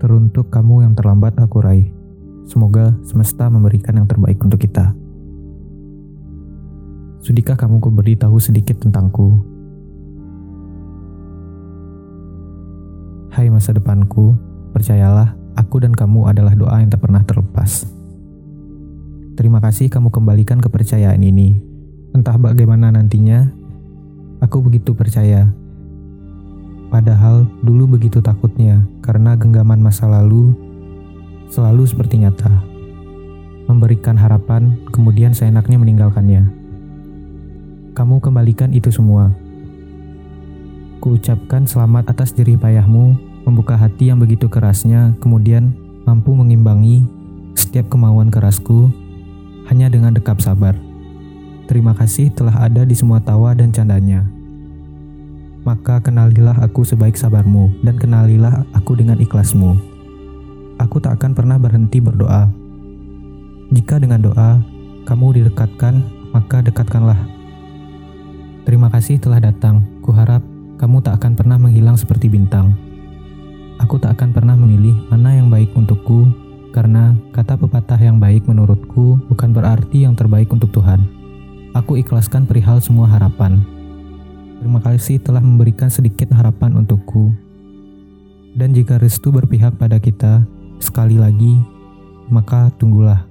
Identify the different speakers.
Speaker 1: Teruntuk kamu yang terlambat aku raih. Semoga semesta memberikan yang terbaik untuk kita. Sudikah kamu ku beritahu sedikit tentangku? Hai masa depanku, percayalah aku dan kamu adalah doa yang tak pernah terlepas. Terima kasih kamu kembalikan kepercayaan ini. Entah bagaimana nantinya, aku begitu percaya. Padahal dulu begitu takutnya karena genggaman masa lalu selalu seperti nyata. Memberikan harapan, kemudian seenaknya meninggalkannya. Kamu kembalikan itu semua. Kuucapkan selamat atas jerih payahmu, membuka hati yang begitu kerasnya, kemudian mampu mengimbangi setiap kemauan kerasku hanya dengan dekap sabar. Terima kasih telah ada di semua tawa dan candanya. Maka kenalilah aku sebaik sabarmu, dan kenalilah aku dengan ikhlasmu aku tak akan pernah berhenti berdoa. Jika dengan doa kamu didekatkan, maka dekatkanlah. Terima kasih telah datang. Kuharap kamu tak akan pernah menghilang seperti bintang. Aku tak akan pernah memilih mana yang baik untukku, karena kata pepatah yang baik menurutku bukan berarti yang terbaik untuk Tuhan. Aku ikhlaskan perihal semua harapan. Kasih telah memberikan sedikit harapan untukku. Dan jika restu berpihak pada kita, sekali lagi, maka tunggulah.